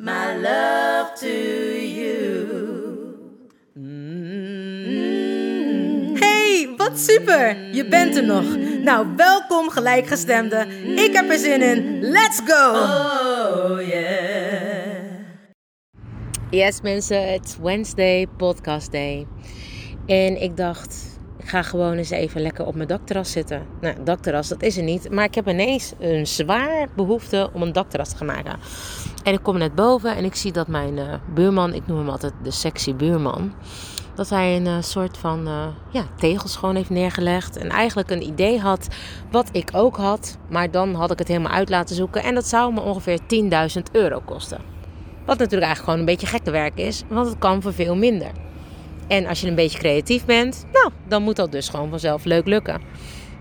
my love to you. Hey, wat super! Je bent er nog. Nou, welkom gelijkgestemden. Ik heb er zin in. Let's go! Oh yeah. Yes mensen, het is Wednesday, podcast day. En ik dacht, ga gewoon eens even lekker op mijn dakterras zitten. Nou, dakterras, dat is er niet. Maar ik heb ineens een zwaar behoefte om een dakterras te gaan maken. En ik kom net boven en ik zie dat mijn eh, buurman, ik noem hem altijd de sexy buurman... dat hij een eh, soort van eh, ja, tegels gewoon heeft neergelegd. En eigenlijk een idee had wat ik ook had. Maar dan had ik het helemaal uit laten zoeken. En dat zou me ongeveer 10.000 euro kosten. Wat natuurlijk eigenlijk gewoon een beetje gekke werk is, want het kan voor veel minder. En als je een beetje creatief bent, nou, dan moet dat dus gewoon vanzelf leuk lukken.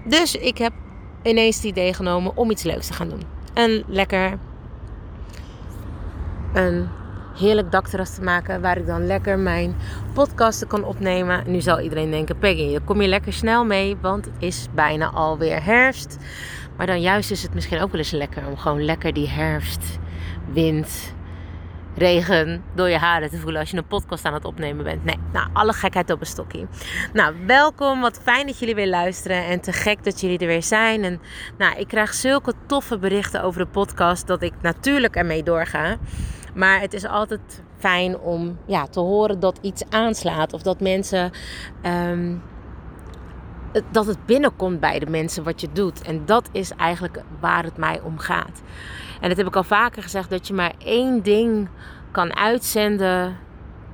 Dus ik heb ineens het idee genomen om iets leuks te gaan doen. Een lekker, een heerlijk dakterras te maken waar ik dan lekker mijn podcasten kan opnemen. Nu zal iedereen denken, Peggy, daar kom je lekker snel mee, want het is bijna alweer herfst. Maar dan juist is het misschien ook wel eens lekker om gewoon lekker die herfst, wind, regen door je haren te voelen als je een podcast aan het opnemen bent. Nee, nou, alle gekheid op een stokje. Nou, welkom. Wat fijn dat jullie weer luisteren. En te gek dat jullie er weer zijn. En nou, ik krijg zulke toffe berichten over de podcast dat ik natuurlijk ermee doorga. Maar het is altijd fijn om ja, te horen dat iets aanslaat. Of dat mensen. ehm, dat het binnenkomt bij de mensen wat je doet. En dat is eigenlijk waar het mij om gaat. En dat heb ik al vaker gezegd, dat je maar één ding kan uitzenden.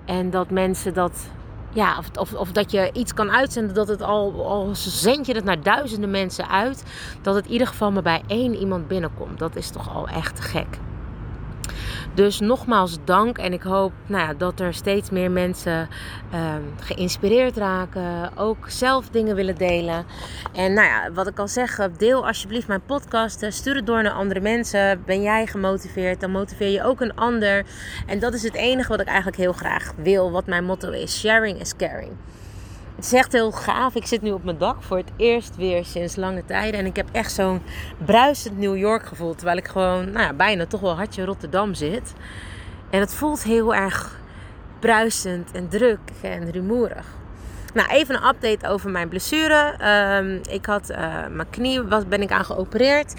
En dat mensen dat. Ja, of, of, of dat je iets kan uitzenden dat het al, al zend je het naar duizenden mensen uit. Dat het in ieder geval maar bij één iemand binnenkomt. Dat is toch al echt gek. Dus nogmaals dank en ik hoop nou ja, dat er steeds meer mensen ehm, geïnspireerd raken. Ook zelf dingen willen delen. En nou ja, wat ik al zeg, deel alsjeblieft mijn podcast. Stuur het door naar andere mensen. Ben jij gemotiveerd, dan motiveer je ook een ander. En dat is het enige wat ik eigenlijk heel graag wil. Wat mijn motto is. Sharing is caring. Het is echt heel gaaf. Ik zit nu op mijn dak voor het eerst weer sinds lange tijden. En ik heb echt zo'n bruisend New York gevoel. Terwijl ik gewoon nou ja, bijna toch wel hartje Rotterdam zit. En het voelt heel erg bruisend en druk en rumoerig. Nou, even een update over mijn blessure. Ehm, ik had eh, mijn knie, was, ben ik aan geopereerd.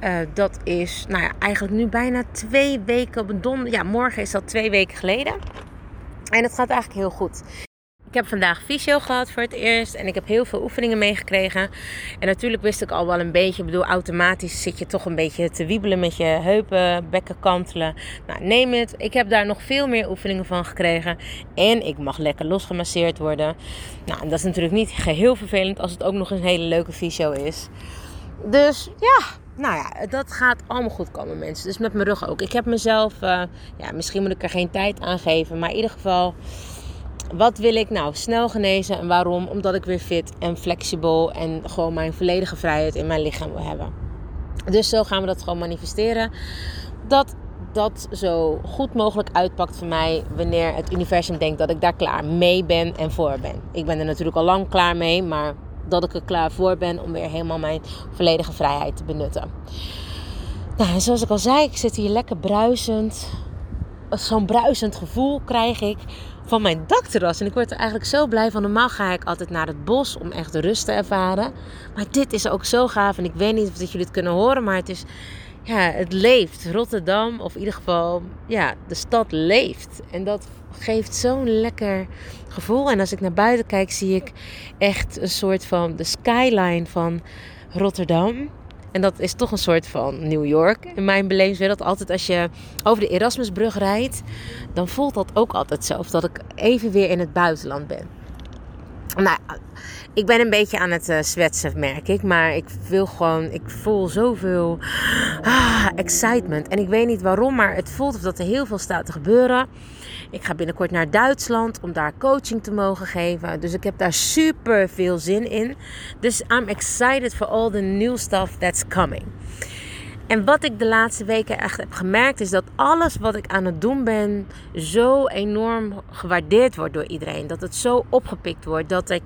Eh, dat is nou ja, eigenlijk nu bijna twee weken op een don. Ja, morgen is dat twee weken geleden. En het gaat eigenlijk heel goed. Ik heb vandaag fysio gehad voor het eerst en ik heb heel veel oefeningen meegekregen. En natuurlijk wist ik al wel een beetje, ik bedoel, automatisch zit je toch een beetje te wiebelen met je heupen, bekken kantelen. Nou, neem het. Ik heb daar nog veel meer oefeningen van gekregen. En ik mag lekker losgemasseerd worden. Nou, dat is natuurlijk niet geheel vervelend als het ook nog een hele leuke fysio is. Dus ja, nou ja, dat gaat allemaal goed komen, mensen. Dus met mijn rug ook. Ik heb mezelf, eh, ja, misschien moet ik er geen tijd aan geven, maar in ieder geval. Wat wil ik nou? Snel genezen. En waarom? Omdat ik weer fit en flexibel en gewoon mijn volledige vrijheid in mijn lichaam wil hebben. Dus zo gaan we dat gewoon manifesteren. Dat dat zo goed mogelijk uitpakt voor mij wanneer het universum denkt dat ik daar klaar mee ben en voor ben. Ik ben er natuurlijk al lang klaar mee, maar dat ik er klaar voor ben om weer helemaal mijn volledige vrijheid te benutten. Nou, en zoals ik al zei, ik zit hier lekker bruisend. Zo'n bruisend gevoel krijg ik van mijn dakterras. En ik word er eigenlijk zo blij van. Normaal ga ik altijd naar het bos om echt de rust te ervaren. Maar dit is ook zo gaaf. En ik weet niet of dat jullie het kunnen horen. Maar het is ja, het leeft. Rotterdam, of in ieder geval, ja, de stad leeft. En dat geeft zo'n lekker gevoel. En als ik naar buiten kijk, zie ik echt een soort van de skyline van Rotterdam. En dat is toch een soort van New York in mijn belevingswereld. Altijd als je over de Erasmusbrug rijdt, dan voelt dat ook altijd zo. Of dat ik even weer in het buitenland ben. Nou, ik ben een beetje aan het uh, zwetsen, merk ik. Maar ik wil gewoon, ik voel zoveel ah, excitement. En ik weet niet waarom, maar het voelt of dat er heel veel staat te gebeuren. Ik ga binnenkort naar Duitsland om daar coaching te mogen geven. Dus ik heb daar super veel zin in. Dus I'm excited for all the new stuff that's coming. En wat ik de laatste weken echt heb gemerkt is dat alles wat ik aan het doen ben zo enorm gewaardeerd wordt door iedereen. Dat het zo opgepikt wordt dat ik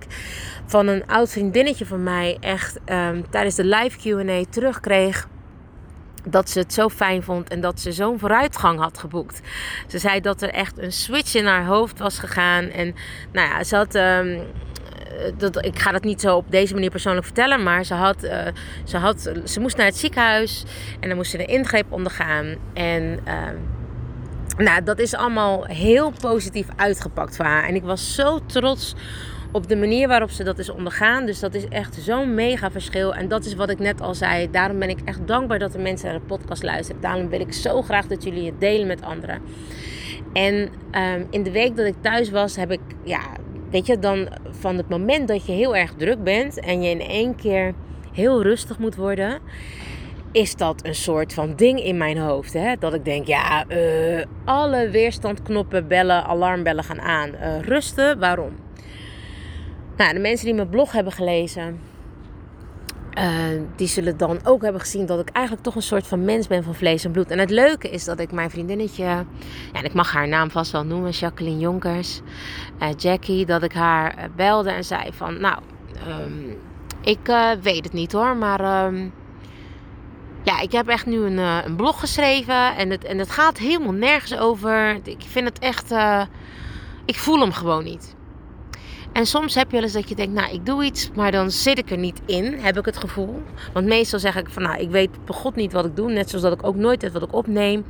van een oud vriendinnetje van mij echt um, tijdens de live Q&A terugkreeg dat ze het zo fijn vond en dat ze zo'n vooruitgang had geboekt. Ze zei dat er echt een switch in haar hoofd was gegaan. En nou ja, ze had. Um, dat, ik ga dat niet zo op deze manier persoonlijk vertellen, maar ze, had, uh, ze, had, ze moest naar het ziekenhuis en dan moest ze een ingreep ondergaan. En uh, nou, dat is allemaal heel positief uitgepakt voor haar. En ik was zo trots op de manier waarop ze dat is ondergaan. Dus dat is echt zo'n mega verschil. En dat is wat ik net al zei. Daarom ben ik echt dankbaar dat de mensen naar de podcast luisteren. Daarom wil ik zo graag dat jullie het delen met anderen. En um, in de week dat ik thuis was, heb ik, ja, weet je, dan van het moment dat je heel erg druk bent en je in één keer heel rustig moet worden is dat een soort van ding in mijn hoofd. Hè? Dat ik denk, ja, uh, alle weerstandknoppen, bellen, alarmbellen gaan aan. Uh, rusten, waarom? Nou, de mensen die mijn blog hebben gelezen, uh, die zullen dan ook hebben gezien dat ik eigenlijk toch een soort van mens ben van vlees en bloed. En het leuke is dat ik mijn vriendinnetje, en ik mag haar naam vast wel noemen, Jacqueline Jonkers, uh, Jackie, dat ik haar uh, belde en zei van, nou, um, ik weet het niet hoor, maar um, ja, ik heb echt nu een, een blog geschreven en het, en het gaat helemaal nergens over. Ik vind het echt, ik voel hem gewoon niet. En soms heb je wel eens dat je denkt, nou, ik doe iets, maar dan zit ik er niet in, heb ik het gevoel. Want meestal zeg ik van, nou, ik weet bij God niet wat ik doe. Net zoals dat ik ook nooit weet wat ik opneem.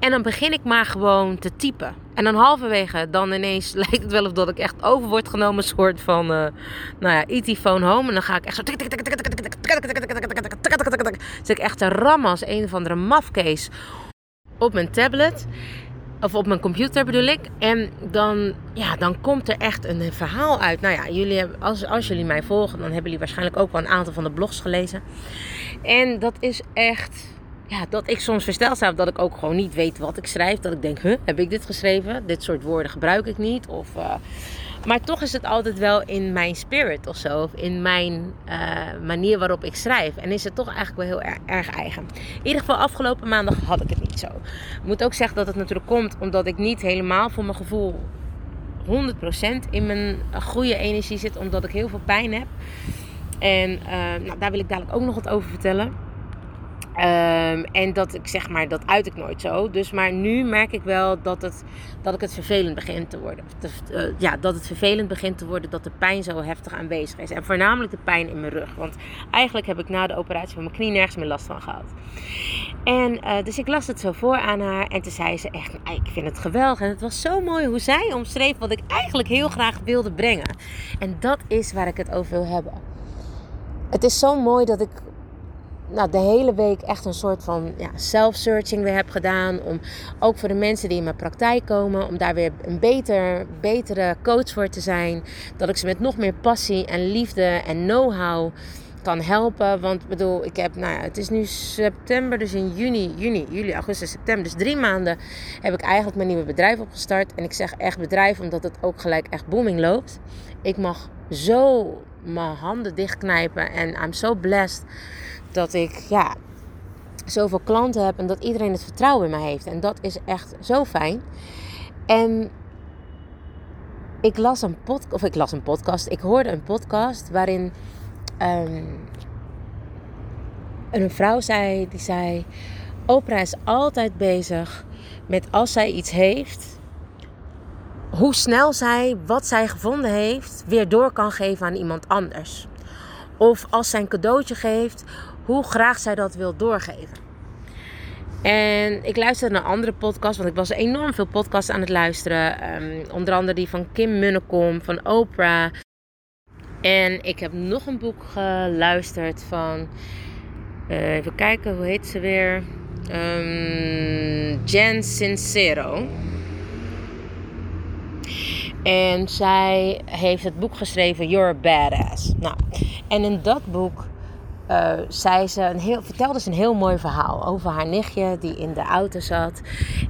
En dan begin ik maar gewoon te typen. En dan halverwege, dan ineens lijkt het wel of dat ik echt over word genomen. Een soort van, uh, nou ja, E.T. phone home. En dan ga ik echt zo... Zit ik echt te rammen als een of andere mafkees op mijn tablet. Of op mijn computer bedoel ik. En dan, ja, dan komt er echt een verhaal uit. Nou ja, jullie hebben, als, als jullie mij volgen, dan hebben jullie waarschijnlijk ook wel een aantal van de blogs gelezen. En dat is echt. Ja, dat ik soms versteld sta dat ik ook gewoon niet weet wat ik schrijf. Dat ik denk, huh, heb ik dit geschreven? Dit soort woorden gebruik ik niet. Of, uh, maar toch is het altijd wel in mijn spirit of zo. Of in mijn uh, manier waarop ik schrijf. En is het toch eigenlijk wel heel erg, eigen. In ieder geval afgelopen maandag had ik het niet zo. Ik moet ook zeggen dat het natuurlijk komt omdat ik niet helemaal voor mijn gevoel 100% in mijn goede energie zit. Omdat ik heel veel pijn heb. En uh, nou, daar wil ik dadelijk ook nog wat over vertellen. Um, en dat ik zeg maar, dat uit ik nooit zo. Dus maar nu merk ik wel dat, het, dat ik het vervelend begint te worden. Uh, ja, dat het vervelend begint te worden dat de pijn zo heftig aanwezig is. En voornamelijk de pijn in mijn rug. Want eigenlijk heb ik na de operatie van mijn knie nergens meer last van gehad. En uh, dus ik las het zo voor aan haar. En toen zei ze echt, ik vind het geweldig. En het was zo mooi hoe zij omschreef wat ik eigenlijk heel graag wilde brengen. En dat is waar ik het over wil hebben. Het is zo mooi dat ik nou, de hele week echt een soort van ja, self-searching weer heb gedaan. Om ook voor de mensen die in mijn praktijk komen, om daar weer een beter, betere coach voor te zijn. Dat ik ze met nog meer passie en liefde en know-how kan helpen. Want bedoel, ik heb, nou ja, het is nu september, dus in juni, juni, juli, augustus, september, dus drie maanden heb ik eigenlijk mijn nieuwe bedrijf opgestart. En ik zeg echt bedrijf, omdat het ook gelijk echt booming loopt. Ik mag zo mijn handen dichtknijpen en I'm so blessed dat ik ja, zoveel klanten heb en dat iedereen het vertrouwen in mij heeft. En dat is echt zo fijn. En ik las een podcast, of ik las een podcast, ik hoorde een podcast waarin um, een vrouw zei, die zei, Oprah is altijd bezig met als zij iets heeft, hoe snel zij wat zij gevonden heeft weer door kan geven aan iemand anders. Of als zij een cadeautje geeft, hoe graag zij dat wil doorgeven. En ik luisterde naar andere podcasts, want ik was enorm veel podcasts aan het luisteren. Ehm, onder andere die van Kim Munnekom, van Oprah. En ik heb nog een boek geluisterd van. eh, even kijken, hoe heet ze weer? Ehm, Jen Sincero. En zij heeft het boek geschreven You're Badass. Nou, en in dat boek eh, ze een heel, vertelde ze een heel mooi verhaal over haar nichtje die in de auto zat.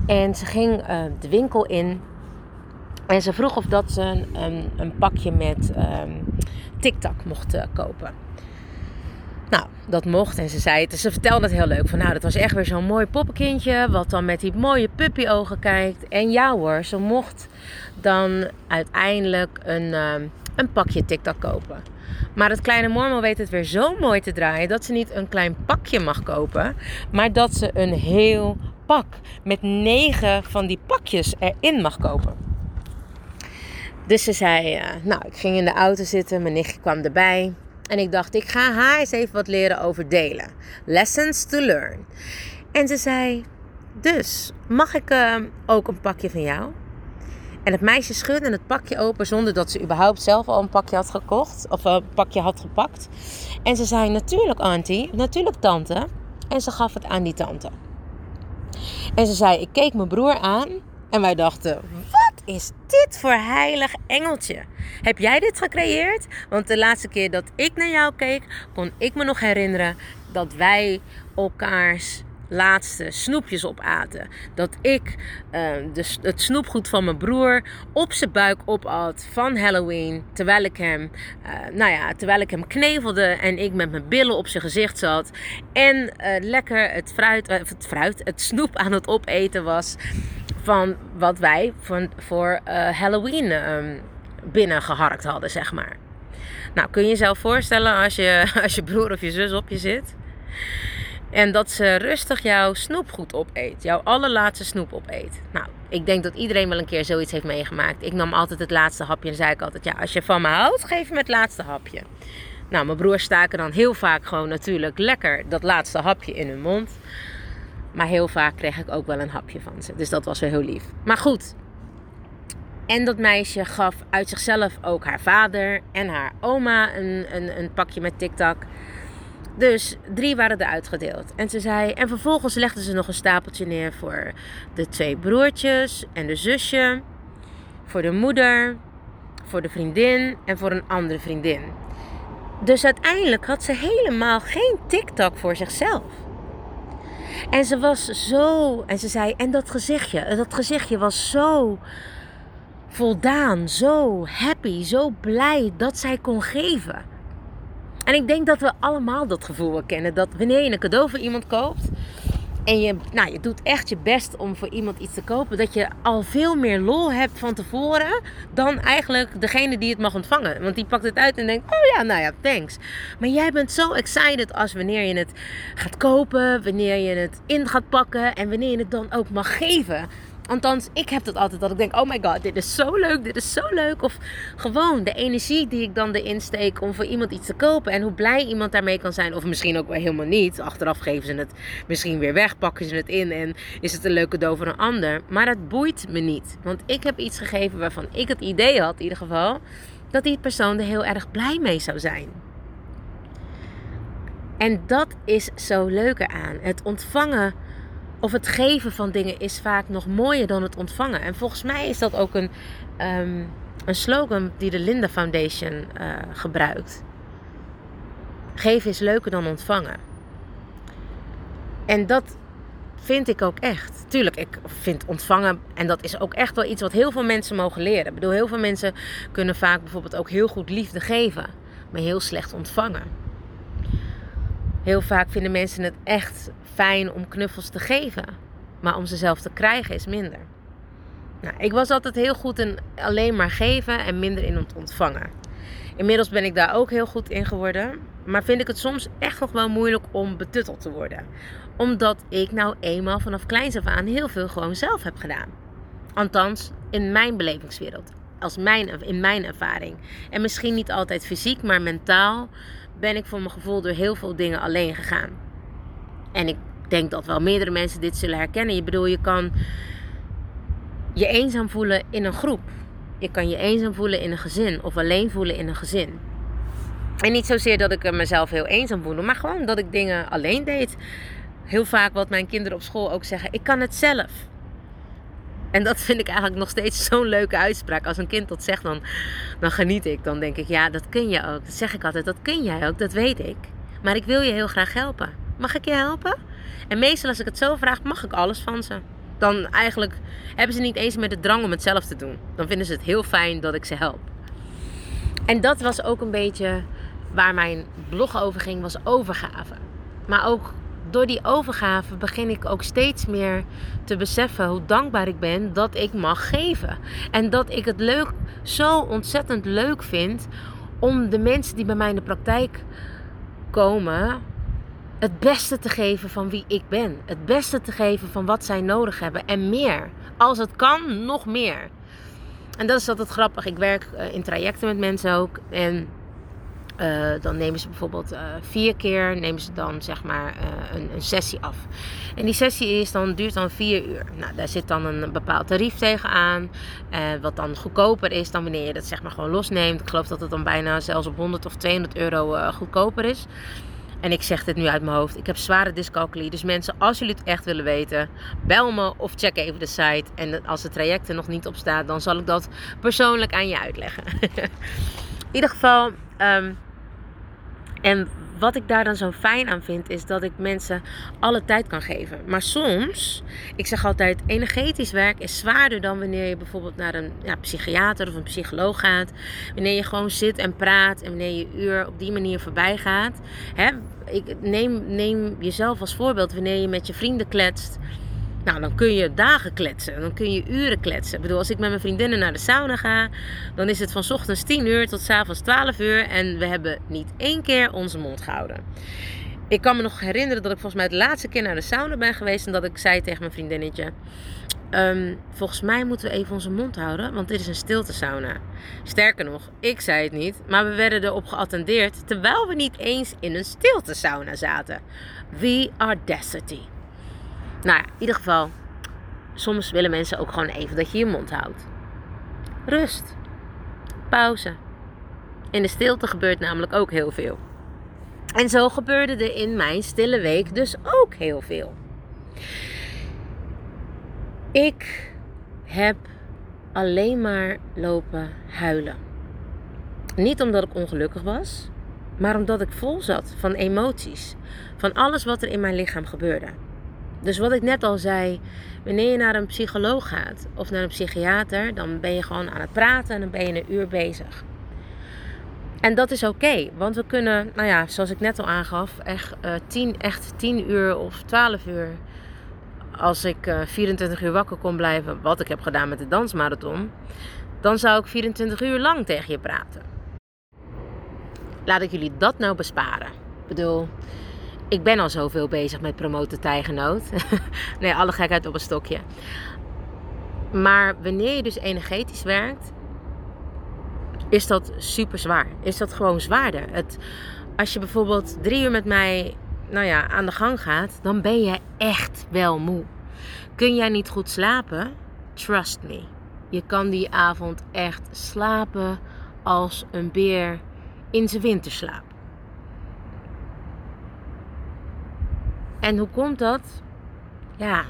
En ze ging eh, de winkel in en ze vroeg of dat ze een, een, pakje met ehm TikTok mocht eh, kopen. Nou, dat mocht en ze zei. Ze vertelde het heel leuk. Van nou, dat was echt weer zo'n mooi poppenkindje. Wat dan met die mooie puppyogen kijkt. En ja hoor, ze mocht dan uiteindelijk een, ehm, een pakje TikTok kopen. Maar het kleine mormel weet het weer zo mooi te draaien dat ze niet een klein pakje mag kopen, maar dat ze een heel pak met negen van die pakjes erin mag kopen. Dus ze zei, eh, nou, ik ging in de auto zitten, mijn nichtje kwam erbij. En ik dacht, ik ga haar eens even wat leren over delen. Lessons to learn. En ze zei, dus, mag ik eh, ook een pakje van jou? En het meisje schudde het pakje open zonder dat ze überhaupt zelf al een pakje had gekocht. Of een pakje had gepakt. En ze zei, natuurlijk auntie, natuurlijk tante. En ze gaf het aan die tante. En ze zei, ik keek mijn broer aan. En wij dachten, wat is dit voor heilig engeltje? Heb jij dit gecreëerd? Want de laatste keer dat ik naar jou keek, kon ik me nog herinneren dat wij elkaars laatste snoepjes opaten. Dat ik eh, de, het snoepgoed van mijn broer op zijn buik opat van Halloween. Terwijl ik hem, eh, nou ja, terwijl ik hem knevelde en ik met mijn billen op zijn gezicht zat. En eh, lekker het fruit, eh, het fruit, het snoep aan het opeten was. Van wat wij van, voor Halloween ehm, binnengeharkt hadden, zeg maar. Nou, kun je jezelf voorstellen als je, als je broer of je zus op je zit? En dat ze rustig jouw snoepgoed opeet. Jouw allerlaatste snoep opeet. Nou, ik denk dat iedereen wel een keer zoiets heeft meegemaakt. Ik nam altijd het laatste hapje en zei ik altijd... Ja, als je van me houdt, geef me het laatste hapje. Nou, mijn broers staken dan heel vaak gewoon natuurlijk lekker dat laatste hapje in hun mond. Maar heel vaak kreeg ik ook wel een hapje van ze. Dus dat was wel heel lief. Maar goed. En dat meisje gaf uit zichzelf ook haar vader en haar oma een, een, een pakje met TikTok. Dus drie waren er uitgedeeld. En ze zei, en vervolgens legde ze nog een stapeltje neer voor de twee broertjes en de zusje, voor de moeder, voor de vriendin en voor een andere vriendin. Dus uiteindelijk had ze helemaal geen TikTok voor zichzelf. En ze was zo, en ze zei, en dat gezichtje, dat gezichtje was zo voldaan, zo happy, zo blij dat zij kon geven. En ik denk dat we allemaal dat gevoel kennen. Dat wanneer je een cadeau voor iemand koopt. En je, nou, je doet echt je best om voor iemand iets te kopen. Dat je al veel meer lol hebt van tevoren. Dan eigenlijk degene die het mag ontvangen. Want die pakt het uit en denkt: Oh ja, nou ja, thanks. Maar jij bent zo excited als wanneer je het gaat kopen. Wanneer je het in gaat pakken. En wanneer je het dan ook mag geven. Althans, ik heb dat altijd dat ik denk, oh my god, dit is zo leuk, dit is zo leuk. Of gewoon de energie die ik dan erin steek om voor iemand iets te kopen. En hoe blij iemand daarmee kan zijn. Of misschien ook wel helemaal niet. Achteraf geven ze het misschien weer weg, pakken ze het in en is het een leuk cadeau voor een ander. Maar het boeit me niet. Want ik heb iets gegeven waarvan ik het idee had, in ieder geval, dat die persoon er heel erg blij mee zou zijn. En dat is zo leuker aan. Het ontvangen of het geven van dingen is vaak nog mooier dan het ontvangen. En volgens mij is dat ook een, ehm, een slogan die de Linda Foundation uh, gebruikt. Geven is leuker dan ontvangen. En dat vind ik ook echt. Tuurlijk, ik vind ontvangen, en dat is ook echt wel iets wat heel veel mensen mogen leren. Ik bedoel, heel veel mensen kunnen vaak bijvoorbeeld ook heel goed liefde geven, maar heel slecht ontvangen. Heel vaak vinden mensen het echt fijn om knuffels te geven. Maar om ze zelf te krijgen is minder. Nou, ik was altijd heel goed in alleen maar geven en minder in het ontvangen. Inmiddels ben ik daar ook heel goed in geworden. Maar vind ik het soms echt nog wel moeilijk om betutteld te worden. Omdat ik nou eenmaal vanaf kleins af aan heel veel gewoon zelf heb gedaan. Althans, in mijn belevingswereld. Als mijn, in mijn ervaring. En misschien niet altijd fysiek, maar mentaal ben ik voor mijn gevoel door heel veel dingen alleen gegaan. En ik denk dat wel meerdere mensen dit zullen herkennen. Je bedoel, je kan je eenzaam voelen in een groep. Je kan je eenzaam voelen in een gezin of alleen voelen in een gezin. En niet zozeer dat ik mezelf heel eenzaam voelde, maar gewoon dat ik dingen alleen deed. Heel vaak wat mijn kinderen op school ook zeggen: ik kan het zelf. En dat vind ik eigenlijk nog steeds zo'n leuke uitspraak. Als een kind dat zegt, dan, dan geniet ik. Dan denk ik, ja, dat kun je ook. Dat zeg ik altijd, dat kun jij ook, dat weet ik. Maar ik wil je heel graag helpen. Mag ik je helpen? En meestal als ik het zo vraag, mag ik alles van ze. Dan eigenlijk hebben ze niet eens meer de drang om het zelf te doen. Dan vinden ze het heel fijn dat ik ze help. En dat was ook een beetje waar mijn blog over ging, was overgave. Maar ook door die overgave begin ik ook steeds meer te beseffen hoe dankbaar ik ben dat ik mag geven. En dat ik het leuk, zo ontzettend leuk vind om de mensen die bij mij in de praktijk komen, het beste te geven van wie ik ben. Het beste te geven van wat zij nodig hebben en meer. Als het kan, nog meer. En dat is altijd grappig. Ik werk eh, in trajecten met mensen ook. En uh, dan nemen ze bijvoorbeeld uh, vier keer nemen ze dan zeg maar een, een, sessie af. En die sessie is dan, duurt dan vier uur. Nou, daar zit dan een bepaald tarief tegenaan. wat dan goedkoper is dan wanneer je dat zeg maar gewoon losneemt. Ik geloof dat het dan bijna zelfs op 100 of 200 euro goedkoper is. En ik zeg dit nu uit mijn hoofd. Ik heb zware dyscalculie. Dus mensen, als jullie het echt willen weten, bel me of check even de site. En als het traject er nog niet op staat, dan zal ik dat persoonlijk aan je uitleggen. In ieder geval. Um, en wat ik daar dan zo fijn aan vind, is dat ik mensen alle tijd kan geven. Maar soms, ik zeg altijd, energetisch werk is zwaarder dan wanneer je bijvoorbeeld naar een ja, psychiater of een psycholoog gaat. Wanneer je gewoon zit en praat en wanneer je uur op die manier voorbij gaat. Hè? Ik neem, neem jezelf als voorbeeld wanneer je met je vrienden kletst. Nou, dan kun je dagen kletsen. Dan kun je uren kletsen. Ik bedoel, als ik met mijn vriendinnen naar de sauna ga, dan is het van ochtends 10 uur tot avonds 12 uur. En we hebben niet één keer onze mond gehouden. Ik kan me nog herinneren dat ik volgens mij de laatste keer naar de sauna ben geweest. En dat ik zei tegen mijn vriendinnetje: um, Volgens mij moeten we even onze mond houden, want dit is een stilte sauna. Sterker nog, ik zei het niet, maar we werden erop geattendeerd terwijl we niet eens in een stilte sauna zaten. The audacity. Nou ja, in ieder geval, soms willen mensen ook gewoon even dat je je mond houdt. Rust. Pauze. In de stilte gebeurt namelijk ook heel veel. En zo gebeurde er in mijn stille week dus ook heel veel. Ik heb alleen maar lopen huilen. Niet omdat ik ongelukkig was, maar omdat ik vol zat van emoties. Van alles wat er in mijn lichaam gebeurde. Dus wat ik net al zei, wanneer je naar een psycholoog gaat of naar een psychiater, dan ben je gewoon aan het praten en dan ben je een uur bezig. En dat is oké, want we kunnen, nou ja, zoals ik net al aangaf, echt, uh, tien, echt 10 uur of 12 uur. Als ik uh, eh, 24 uur wakker kon blijven, wat ik heb gedaan met de dansmarathon, dan zou ik 24 uur lang tegen je praten. Laat ik jullie dat nou besparen. Ik bedoel, ik ben al zoveel bezig met promoten tijgenoot. nee, alle gekheid op een stokje. Maar wanneer je dus energetisch werkt, is dat super zwaar. Is dat gewoon zwaarder. Het, als je bijvoorbeeld drie uur met mij nou ja, aan de gang gaat, dan ben je echt wel moe. Kun jij niet goed slapen? Trust me. Je kan die avond echt slapen als een beer in zijn winterslaap. En hoe komt dat? Ja,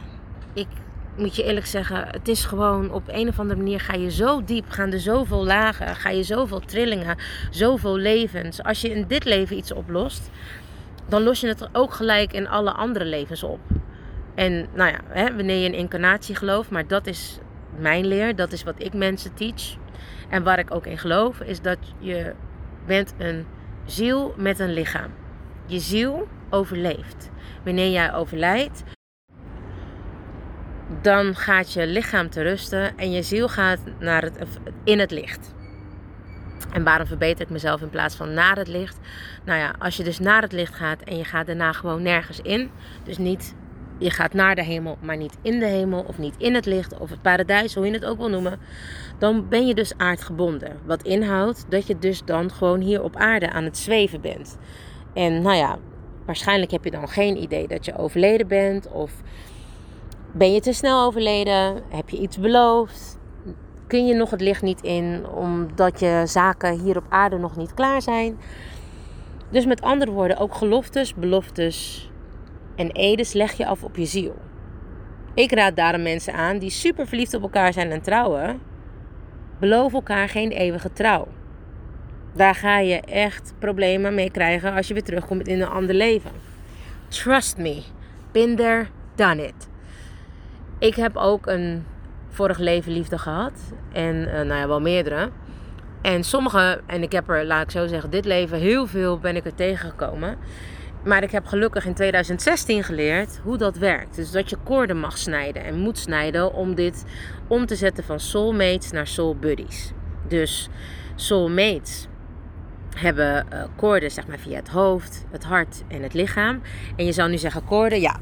ik moet je eerlijk zeggen, het is gewoon op een of andere manier ga je zo diep, gaan er zoveel lagen, ga je zoveel trillingen, zoveel levens. Als je in dit leven iets oplost, dan los je het ook gelijk in alle andere levens op. En nou ja, hè, wanneer je in incarnatie gelooft, maar dat is mijn leer, dat is wat ik mensen teach. En waar ik ook in geloof, is dat je bent een ziel met een lichaam. Je ziel overleeft wanneer jij overlijdt, dan gaat je lichaam te rusten en je ziel gaat naar het, in het licht. En waarom verbeter ik mezelf in plaats van naar het licht? Nou ja, als je dus naar het licht gaat en je gaat daarna gewoon nergens in, dus niet je gaat naar de hemel, maar niet in de hemel of niet in het licht of het paradijs, hoe je het ook wil noemen, dan ben je dus aardgebonden. Wat inhoudt dat je dus dan gewoon hier op aarde aan het zweven bent. En nou ja, waarschijnlijk heb je dan geen idee dat je overleden bent. Of ben je te snel overleden? Heb je iets beloofd? Kun je nog het licht niet in omdat je zaken hier op aarde nog niet klaar zijn? Dus met andere woorden, ook geloftes, beloftes en edes leg je af op je ziel. Ik raad daarom mensen aan die super verliefd op elkaar zijn en trouwen. Beloof elkaar geen eeuwige trouw. Daar ga je echt problemen mee krijgen als je weer terugkomt in een ander leven. Trust me. Been there, done it. Ik heb ook een vorig leven liefde gehad. En uh, nou ja, wel meerdere. En sommige, en ik heb er, laat ik zo zeggen, dit leven heel veel ben ik er tegengekomen. Maar ik heb gelukkig in 2016 geleerd hoe dat werkt. Dus dat je koorden mag snijden en moet snijden om dit om te zetten van soulmates naar soul buddies. Dus soulmates hebben uh, koorden zeg maar, via het hoofd, het hart en het lichaam. En je zou nu zeggen koorden, ja.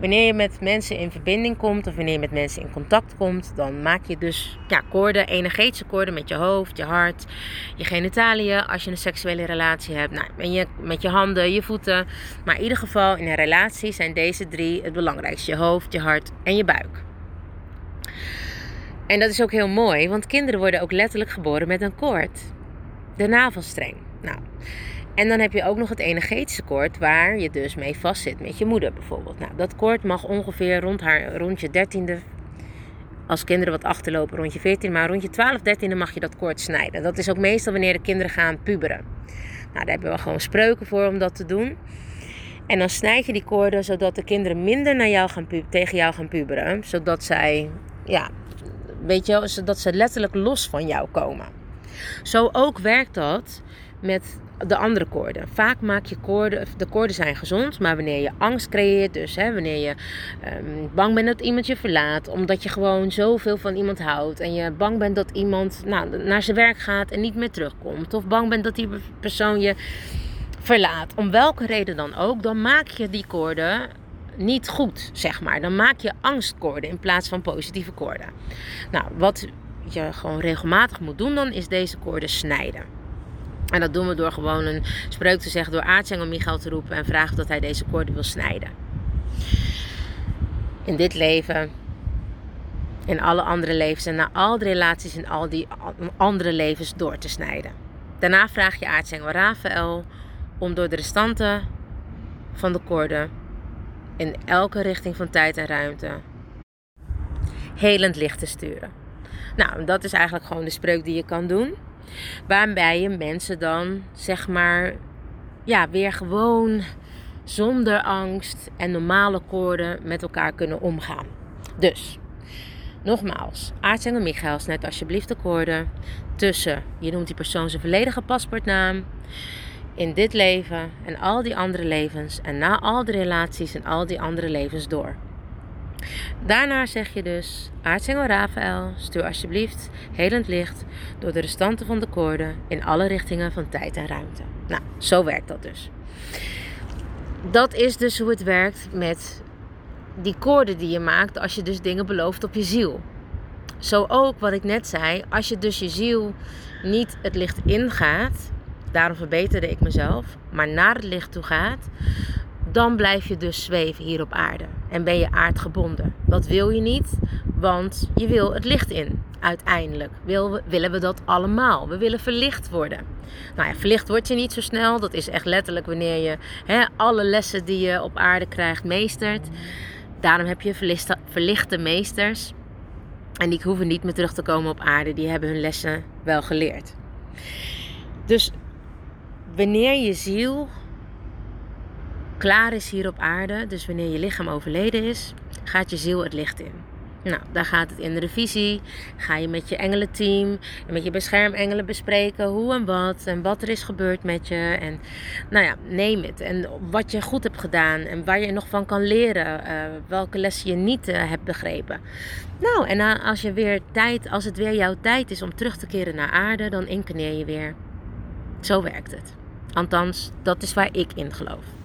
Wanneer je met mensen in verbinding komt of wanneer je met mensen in contact komt, dan maak je dus ja, koorden, energetische koorden met je hoofd, je hart, je genitaliën. Als je een seksuele relatie hebt, nou, en je, met je handen, je voeten. Maar in ieder geval in een relatie zijn deze drie het belangrijkste: je hoofd, je hart en je buik. En dat is ook heel mooi, want kinderen worden ook letterlijk geboren met een koord. De navelstreng. Nou, en dan heb je ook nog het energetische koord waar je dus mee vastzit met je moeder bijvoorbeeld. Nou, dat koord mag ongeveer rond, haar, rond je dertiende, als kinderen wat achterlopen rond je 14, maar rond je 12, 13e mag je dat koord snijden. Dat is ook meestal wanneer de kinderen gaan puberen. Nou, daar hebben we gewoon spreuken voor om dat te doen. En dan snijd je die koorden zodat de kinderen minder naar jou gaan tegen jou gaan puberen. Zodat zij, ja, weet je, zodat ze letterlijk los van jou komen. Zo ook werkt dat met de andere koorden. Vaak maak je koorden, de koorden zijn gezond, maar wanneer je angst creëert, dus hè, wanneer je um, bang bent dat iemand je verlaat, omdat je gewoon zoveel van iemand houdt en je bang bent dat iemand nou, naar zijn werk gaat en niet meer terugkomt, of bang bent dat die persoon je verlaat, om welke reden dan ook, dan maak je die koorden niet goed, zeg maar. Dan maak je angstkoorden in plaats van positieve koorden. Nou, wat je gewoon regelmatig moet doen dan, is deze koorden snijden. En dat doen we door gewoon een spreuk te zeggen, door aartsengel Michael te roepen en vragen dat hij deze koorden wil snijden. In dit leven, in alle andere levens en na al de relaties in al die andere levens door te snijden. Daarna vraag je aartsengel Rafael om door de restanten van de koorden in elke richting van tijd en ruimte helend licht te sturen. Nou, dat is eigenlijk gewoon de spreuk die je kan doen. Waarbij je mensen dan, zeg maar, ja, weer gewoon zonder angst en normale koorden met elkaar kunnen omgaan. Dus, nogmaals, aartsengel Michael, net alsjeblieft de koorden tussen, je noemt die persoon zijn volledige paspoortnaam, in dit leven en al die andere levens en na al die relaties en al die andere levens door. Daarna zeg je dus, aartsengel Rafael, stuur alsjeblieft helend licht door de restanten van de koorden in alle richtingen van tijd en ruimte. Nou, zo werkt dat dus. Dat is dus hoe het werkt met die koorden die je maakt als je dus dingen belooft op je ziel. Zo ook wat ik net zei, als je dus je ziel niet het licht ingaat, daarom verbeterde ik mezelf, maar naar het licht toe gaat, dan blijf je dus zweven hier op aarde en ben je aardgebonden. Dat wil je niet, want je wil het licht in. Uiteindelijk wil, willen we dat allemaal. We willen verlicht worden. Nou ja, verlicht word je niet zo snel. Dat is echt letterlijk wanneer je hè, alle lessen die je op aarde krijgt meestert. Daarom heb je verlichte, verlichte meesters. En die hoeven niet meer terug te komen op aarde. Die hebben hun lessen wel geleerd. Dus wanneer je ziel klaar is hier op aarde, dus wanneer je lichaam overleden is, gaat je ziel het licht in. Nou, daar gaat het in de revisie. Ga je met je engelenteam en met je beschermengelen bespreken hoe en wat en wat er is gebeurd met je. En nou ja, neem het. En wat je goed hebt gedaan en waar je nog van kan leren. Uh, welke lessen je niet uh, hebt begrepen. Nou, en als, je weer tijd, als het weer jouw tijd is om terug te keren naar aarde, dan incarneer je weer. Zo werkt het. Althans, dat is waar ik in geloof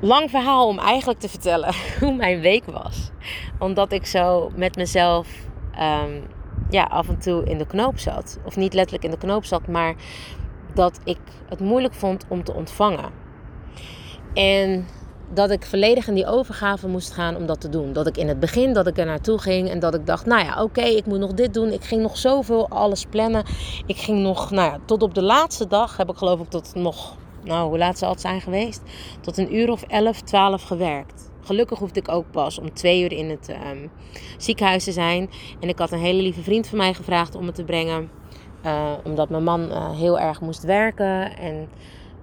lang verhaal om eigenlijk te vertellen hoe mijn week was. Omdat ik zo met mezelf um, ja, af en toe in de knoop zat. Of niet letterlijk in de knoop zat, maar dat ik het moeilijk vond om te ontvangen. En dat ik volledig in die overgave moest gaan om dat te doen. Dat ik in het begin dat ik er naartoe ging en dat ik dacht, nou ja, oké, ik moet nog dit doen. Ik ging nog zoveel alles plannen. Ik ging nog, nou ja, tot op de laatste dag heb ik geloof ik tot nog, nou hoe laat zal het zijn geweest? Tot een uur of 11, 12 gewerkt. Gelukkig hoefde ik ook pas om twee uur in het ehm, ziekenhuis te zijn. En ik had een hele lieve vriend van mij gevraagd om het te brengen. Uh, omdat mijn man uh, heel erg moest werken. En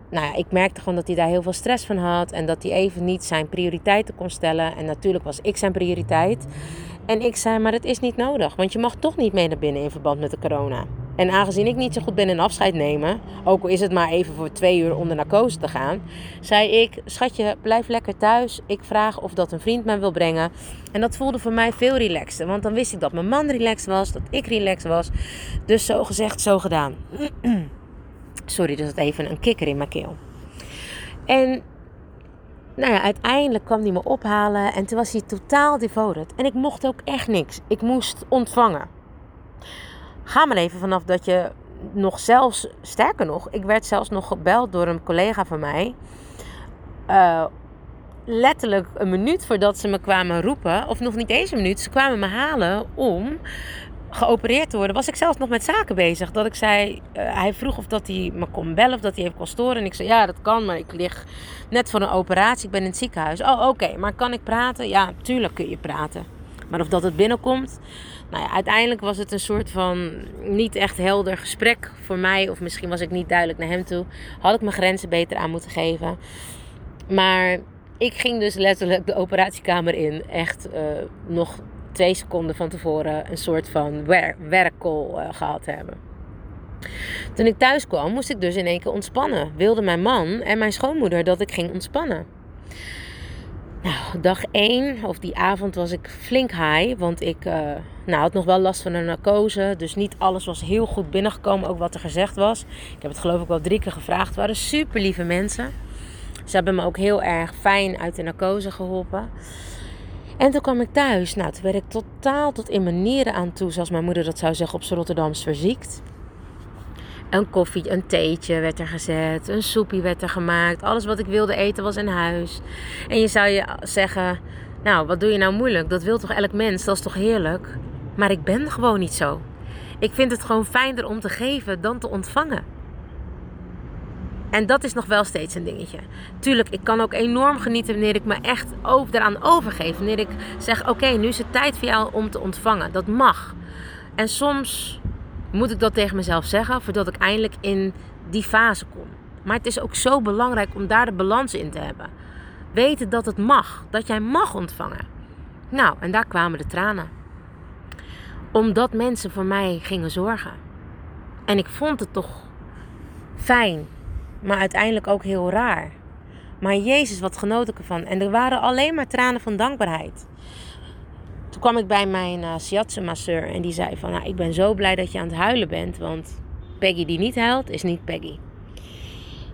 nou ja, ik merkte gewoon dat hij daar heel veel stress van had. En dat hij even niet zijn prioriteiten kon stellen. En natuurlijk was ik zijn prioriteit. En ik zei, maar dat is niet nodig. Want je mag toch niet mee naar binnen in verband met de corona. En aangezien ik niet zo goed ben in afscheid nemen, ook al is het maar even voor twee uur onder narcose te gaan, zei ik: Schatje, blijf lekker thuis. Ik vraag of dat een vriend mij wil brengen. En dat voelde voor mij veel relaxter, want dan wist ik dat mijn man relaxed was, dat ik relaxed was. Dus zo gezegd, zo gedaan. Sorry, dus het even een kikker in mijn keel. En nou ja, uiteindelijk kwam hij me ophalen en toen was hij totaal devoted. En ik mocht ook echt niks. Ik moest ontvangen. Ga maar even vanaf dat je nog zelfs, sterker nog, ik werd zelfs nog gebeld door een collega van mij. Uh, letterlijk een minuut voordat ze me kwamen roepen, of nog niet eens een minuut, ze kwamen me halen om geopereerd te worden, was ik zelfs nog met zaken bezig. Dat ik zei, uh, hij vroeg of dat hij me kon bellen of dat hij even kon storen. En ik zei, ja, dat kan, maar ik lig net voor een operatie. Ik ben in het ziekenhuis. Oh, oké, maar kan ik praten? Ja, tuurlijk kun je praten. Maar of dat het binnenkomt, nou ja, uiteindelijk was het een soort van niet echt helder gesprek voor mij. Of misschien was ik niet duidelijk naar hem toe. Had ik mijn grenzen beter aan moeten geven. Maar ik ging dus letterlijk de operatiekamer in. Echt uh, nog twee seconden van tevoren een soort van wer uh, gehad hebben. Toen ik thuis kwam, moest ik dus in één keer ontspannen. Wilde mijn man en mijn schoonmoeder dat ik ging ontspannen. Nou, dag 1 of die avond was ik flink high. Want ik uh, nou, had nog wel last van een narcose. Dus niet alles was heel goed binnengekomen, ook wat er gezegd was. Ik heb het geloof ik wel drie keer gevraagd. Het waren super lieve mensen. Ze hebben me ook heel erg fijn uit de narcose geholpen. En toen kwam ik thuis. Nou, toen werd ik totaal tot in mijn nieren aan toe, zoals mijn moeder dat zou zeggen, op z'n Rotterdams verziekt. Een koffie, een theetje werd er gezet, een soepie werd er gemaakt. Alles wat ik wilde eten was in huis. En je zou je zeggen, nou, wat doe je nou moeilijk? Dat wil toch elk mens, dat is toch heerlijk? Maar ik ben gewoon niet zo. Ik vind het gewoon fijner om te geven dan te ontvangen. En dat is nog wel steeds een dingetje. Tuurlijk, ik kan ook enorm genieten wanneer ik me echt eraan overgeef. Wanneer ik zeg, oké, nu is het tijd voor jou om te ontvangen. Dat mag. En soms moet ik dat tegen mezelf zeggen, voordat ik eindelijk in die fase kom. Maar het is ook zo belangrijk om daar de balans in te hebben. Weten dat het mag, dat jij mag ontvangen. Nou, en daar kwamen de tranen. Omdat mensen voor mij gingen zorgen. En ik vond het toch fijn maar uiteindelijk ook heel raar. Maar Jezus, wat genoot ik ervan. En er waren alleen maar tranen van dankbaarheid. Toen kwam ik bij mijn uh, shiatsu-masseur en die zei van... Nou, ik ben zo blij dat je aan het huilen bent, want Peggy die niet huilt, is niet Peggy.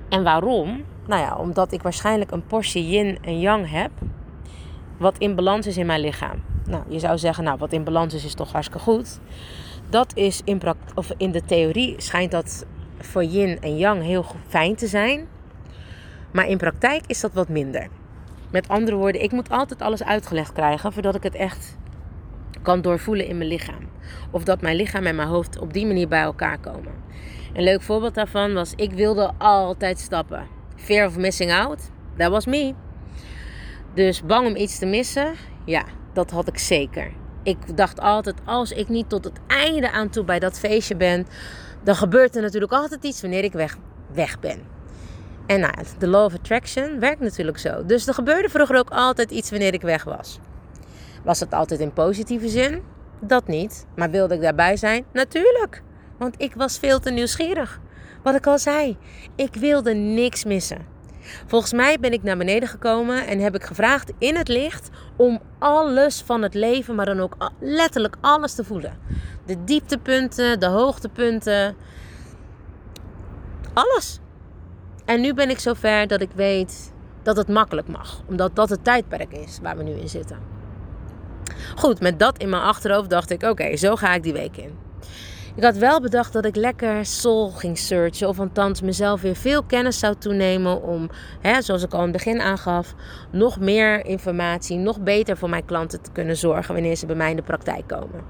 En waarom? Nou ja, omdat ik waarschijnlijk een portie yin en yang heb... wat in balans is in mijn lichaam. Nou, je zou zeggen, nou, wat in balans is, is toch hartstikke goed. Dat is in, of in de theorie schijnt dat voor yin en yang heel fijn te zijn. Maar in praktijk is dat wat minder. Met andere woorden, ik moet altijd alles uitgelegd krijgen voordat ik het echt kan doorvoelen in mijn lichaam. Of dat mijn lichaam en mijn hoofd op die manier bij elkaar komen. Een leuk voorbeeld daarvan was: ik wilde altijd stappen. Fear of missing out, that was me. Dus bang om iets te missen, ja, dat had ik zeker. Ik dacht altijd: als ik niet tot het einde aan toe bij dat feestje ben, dan gebeurt er natuurlijk altijd iets wanneer ik weg, weg ben. En nou, de law of attraction werkt natuurlijk zo. Dus er gebeurde vroeger ook altijd iets wanneer ik weg was. Was het altijd in positieve zin? Dat niet. Maar wilde ik daarbij zijn? Natuurlijk. Want ik was veel te nieuwsgierig. Wat ik al zei, ik wilde niks missen. Volgens mij ben ik naar beneden gekomen en heb ik gevraagd in het licht om alles van het leven, maar dan ook letterlijk alles te voelen. De dieptepunten, de hoogtepunten, alles. En nu ben ik zover dat ik weet dat het makkelijk mag, omdat dat het tijdperk is waar we nu in zitten. Goed, met dat in mijn achterhoofd dacht ik: oké, zo ga ik die week in. Ik had wel bedacht dat ik lekker soul ging searchen. Of althans mezelf weer veel kennis zou toenemen. Om, hè, zoals ik al in het begin aangaf, nog meer informatie, nog beter voor mijn klanten te kunnen zorgen wanneer ze bij mij in de praktijk komen.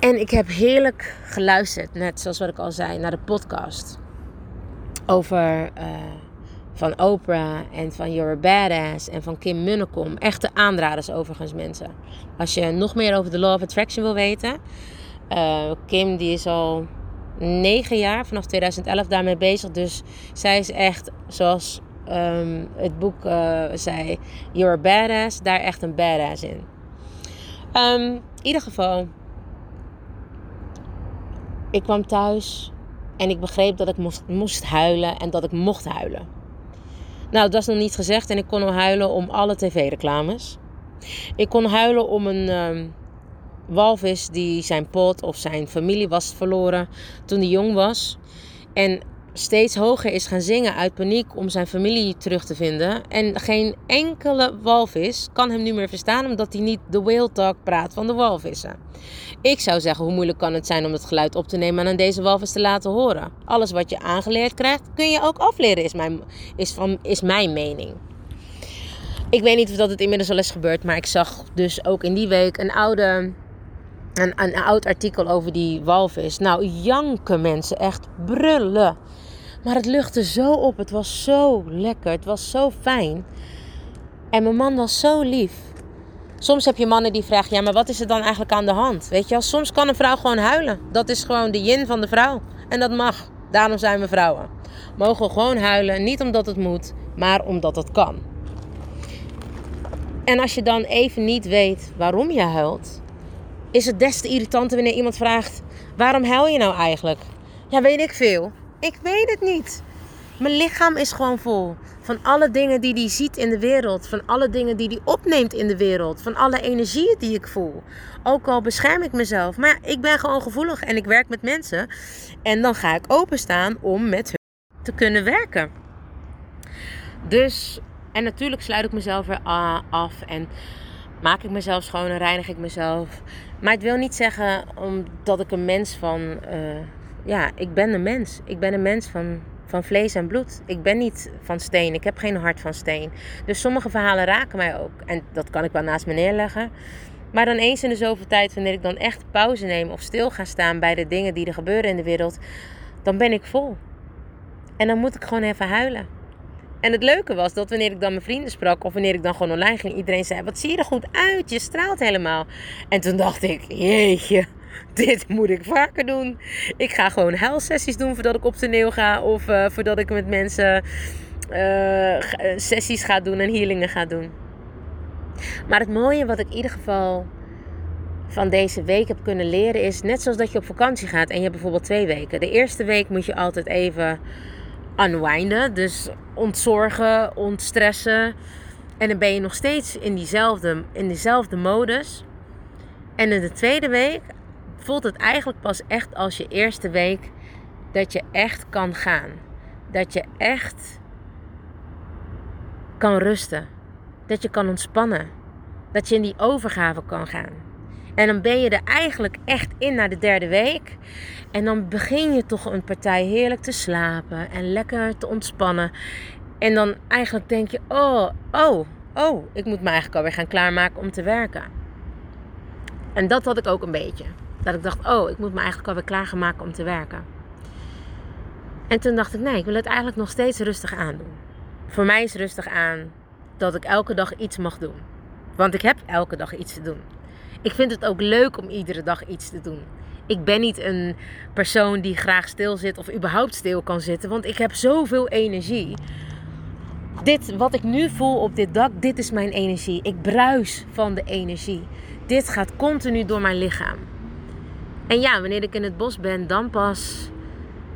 En ik heb heerlijk geluisterd, net zoals wat ik al zei, naar de podcast. Over uh, van Oprah en van You're Badass en van Kim Munnekom. Echte aanraders overigens mensen. Als je nog meer over de Law of Attraction wil weten. Uh, Kim die is al negen jaar, vanaf 2011 daarmee bezig. Dus zij is echt, zoals um, het boek uh, zei, You're a Badass, daar echt een badass in. Um, in ieder geval, ik kwam thuis en ik begreep dat ik moest, moest huilen en dat ik mocht huilen. Nou, dat is nog niet gezegd en ik kon al huilen om alle tv-reclames. Ik kon huilen om een um, walvis die zijn pot of zijn familie was verloren toen hij jong was. En steeds hoger is gaan zingen uit paniek om zijn familie terug te vinden. En geen enkele walvis kan hem nu meer verstaan omdat hij niet de whale talk praat van de walvissen. Ik zou zeggen, hoe moeilijk kan het zijn om het geluid op te nemen en aan deze walvis te laten horen? Alles wat je aangeleerd krijgt, kun je ook afleren, is mijn, is van, is mijn mening. Ik weet niet of dat het inmiddels al is gebeurd, maar ik zag dus ook in die week een oude een, een oud artikel over die walvis. Nou, janken mensen, echt brullen. Maar het luchtte zo op. Het was zo lekker. Het was zo fijn. En mijn man was zo lief. Soms heb je mannen die vragen: ja, maar wat is er dan eigenlijk aan de hand? Weet je soms kan een vrouw gewoon huilen. Dat is gewoon de yin van de vrouw. En dat mag. Daarom zijn we vrouwen. Mogen gewoon huilen. Niet omdat het moet, maar omdat het kan. En als je dan even niet weet waarom je huilt, is het des te irritanter wanneer iemand vraagt: waarom huil je nou eigenlijk? Ja, weet ik veel. Ik weet het niet. Mijn lichaam is gewoon vol. Van alle dingen die hij ziet in de wereld. Van alle dingen die hij opneemt in de wereld. Van alle energieën die ik voel. Ook al bescherm ik mezelf. Maar ik ben gewoon gevoelig en ik werk met mensen. En dan ga ik openstaan om met hun te kunnen werken. Dus, en natuurlijk sluit ik mezelf weer af. En maak ik mezelf schoon en reinig ik mezelf. Maar het wil niet zeggen omdat ik een mens van. Uh, ja, ik ben een mens. Ik ben een mens van, van vlees en bloed. Ik ben niet van steen. Ik heb geen hart van steen. Dus sommige verhalen raken mij ook. En dat kan ik wel naast me neerleggen. Maar dan eens in de zoveel tijd, wanneer ik dan echt pauze neem of stil ga staan bij de dingen die er gebeuren in de wereld, dan ben ik vol. En dan moet ik gewoon even huilen. En het leuke was dat wanneer ik dan mijn vrienden sprak of wanneer ik dan gewoon online ging, iedereen zei: Wat zie je er goed uit? Je straalt helemaal. En toen dacht ik: Jeetje, dit moet ik vaker doen. Ik ga gewoon huilsessies doen voordat ik op toneel ga. Of uh, voordat ik met mensen uh, sessies ga doen en healingen ga doen. Maar het mooie wat ik in ieder geval van deze week heb kunnen leren is... Net zoals dat je op vakantie gaat en je hebt bijvoorbeeld twee weken. De eerste week moet je altijd even unwinden. Dus ontzorgen, ontstressen. En dan ben je nog steeds in diezelfde, in diezelfde modus. En in de tweede week voelt het eigenlijk pas echt als je eerste week dat je echt kan gaan. Dat je echt kan rusten. Dat je kan ontspannen. Dat je in die overgave kan gaan. En dan ben je er eigenlijk echt in naar de derde week. En dan begin je toch een partij heerlijk te slapen en lekker te ontspannen. En dan eigenlijk denk je: oh, oh, oh, ik moet me eigenlijk alweer gaan klaarmaken om te werken. En dat had ik ook een beetje. Dat ik dacht, oh, ik moet me eigenlijk alweer klaar om te werken. En toen dacht ik, nee, ik wil het eigenlijk nog steeds rustig aandoen. Voor mij is rustig aan dat ik elke dag iets mag doen. Want ik heb elke dag iets te doen. Ik vind het ook leuk om iedere dag iets te doen. Ik ben niet een persoon die graag stil zit of überhaupt stil kan zitten, want ik heb zoveel energie. Dit, wat ik nu voel op dit dak, dit is mijn energie. Ik bruis van de energie. Dit gaat continu door mijn lichaam. En ja, wanneer ik in het bos ben, dan pas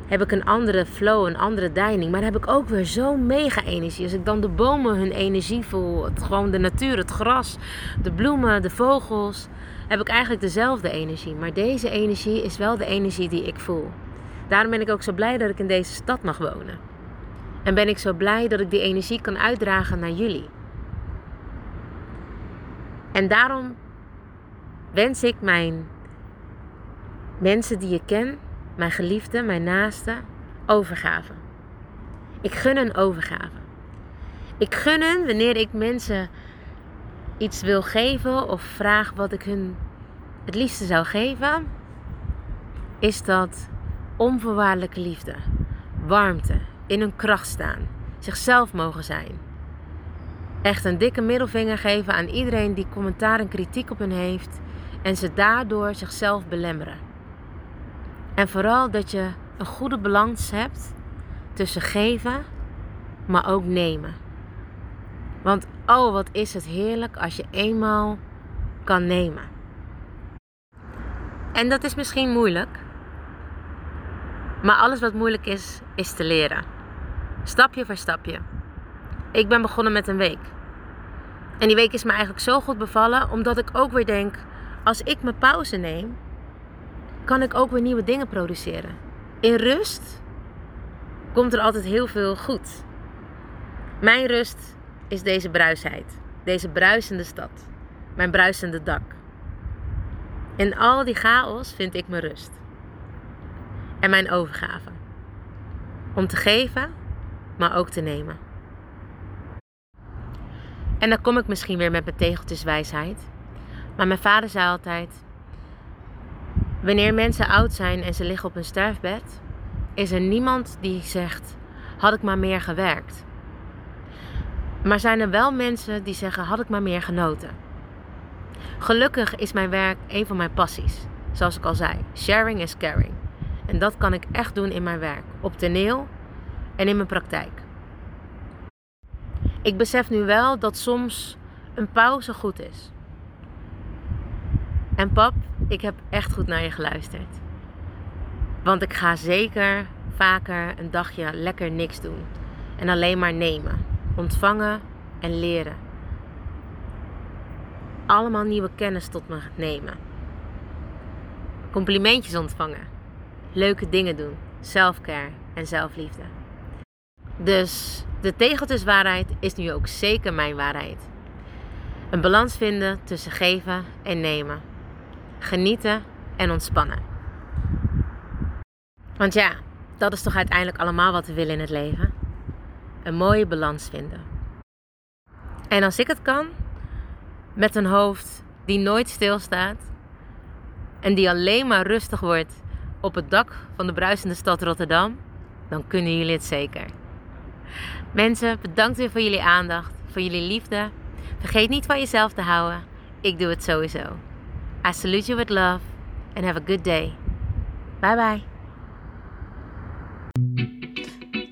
heb ik een andere flow, een andere deining. Maar heb ik ook weer zo'n mega energie. Als ik dan de bomen hun energie voel, gewoon de natuur, het gras, de bloemen, de vogels, heb ik eigenlijk dezelfde energie. Maar deze energie is wel de energie die ik voel. Daarom ben ik ook zo blij dat ik in deze stad mag wonen. En ben ik zo blij dat ik die energie kan uitdragen naar jullie. En daarom wens ik mijn mensen die ik ken, mijn geliefden, mijn naasten, overgave. Ik gun een overgave. Ik gun wanneer ik mensen iets wil geven of vraag wat ik hun het liefste zou geven, is dat onvoorwaardelijke liefde, warmte, in hun kracht staan, zichzelf mogen zijn. Echt een dikke middelvinger geven aan iedereen die commentaar en kritiek op hen heeft en ze daardoor zichzelf belemmeren. En vooral dat je een goede balans hebt tussen geven, maar ook nemen. Want oh, wat is het heerlijk als je eenmaal kan nemen. En dat is misschien moeilijk. Maar alles wat moeilijk is, is te leren. Stapje voor stapje. Ik ben begonnen met een week. En die week is me eigenlijk zo goed bevallen, omdat ik ook weer denk: als ik mijn pauze neem, kan ik ook weer nieuwe dingen produceren. In rust komt er altijd heel veel goed. Mijn rust is deze bruisheid, deze bruisende stad, mijn bruisende dak. In al die chaos vind ik mijn rust en mijn overgave. Om te geven, maar ook te nemen. En dan kom ik misschien weer met mijn tegeltjeswijsheid. Maar mijn vader zei altijd: Wanneer mensen oud zijn en ze liggen op een sterfbed, is er niemand die zegt: Had ik maar meer gewerkt. Maar zijn er wel mensen die zeggen: Had ik maar meer genoten. Gelukkig is mijn werk een van mijn passies. Zoals ik al zei: sharing is caring. En dat kan ik echt doen in mijn werk, op toneel en in mijn praktijk. Ik besef nu wel dat soms een pauze goed is. En pap, ik heb echt goed naar je geluisterd. Want ik ga zeker vaker een dagje lekker niks doen. En alleen maar nemen, ontvangen en leren. Allemaal nieuwe kennis tot me nemen. Complimentjes ontvangen. Leuke dingen doen. Selfcare en zelfliefde. Dus de tegeltjeswaarheid is nu ook zeker mijn waarheid. Een balans vinden tussen geven en nemen. Genieten en ontspannen. Want ja, dat is toch uiteindelijk allemaal wat we willen in het leven. Een mooie balans vinden. En als ik het kan, met een hoofd die nooit stilstaat en die alleen maar rustig wordt op het dak van de bruisende stad Rotterdam, dan kunnen jullie het zeker. Mensen, bedankt weer voor jullie aandacht, voor jullie liefde. Vergeet niet van jezelf te houden. Ik doe het sowieso. I salute you with love and have a good day. Bye bye.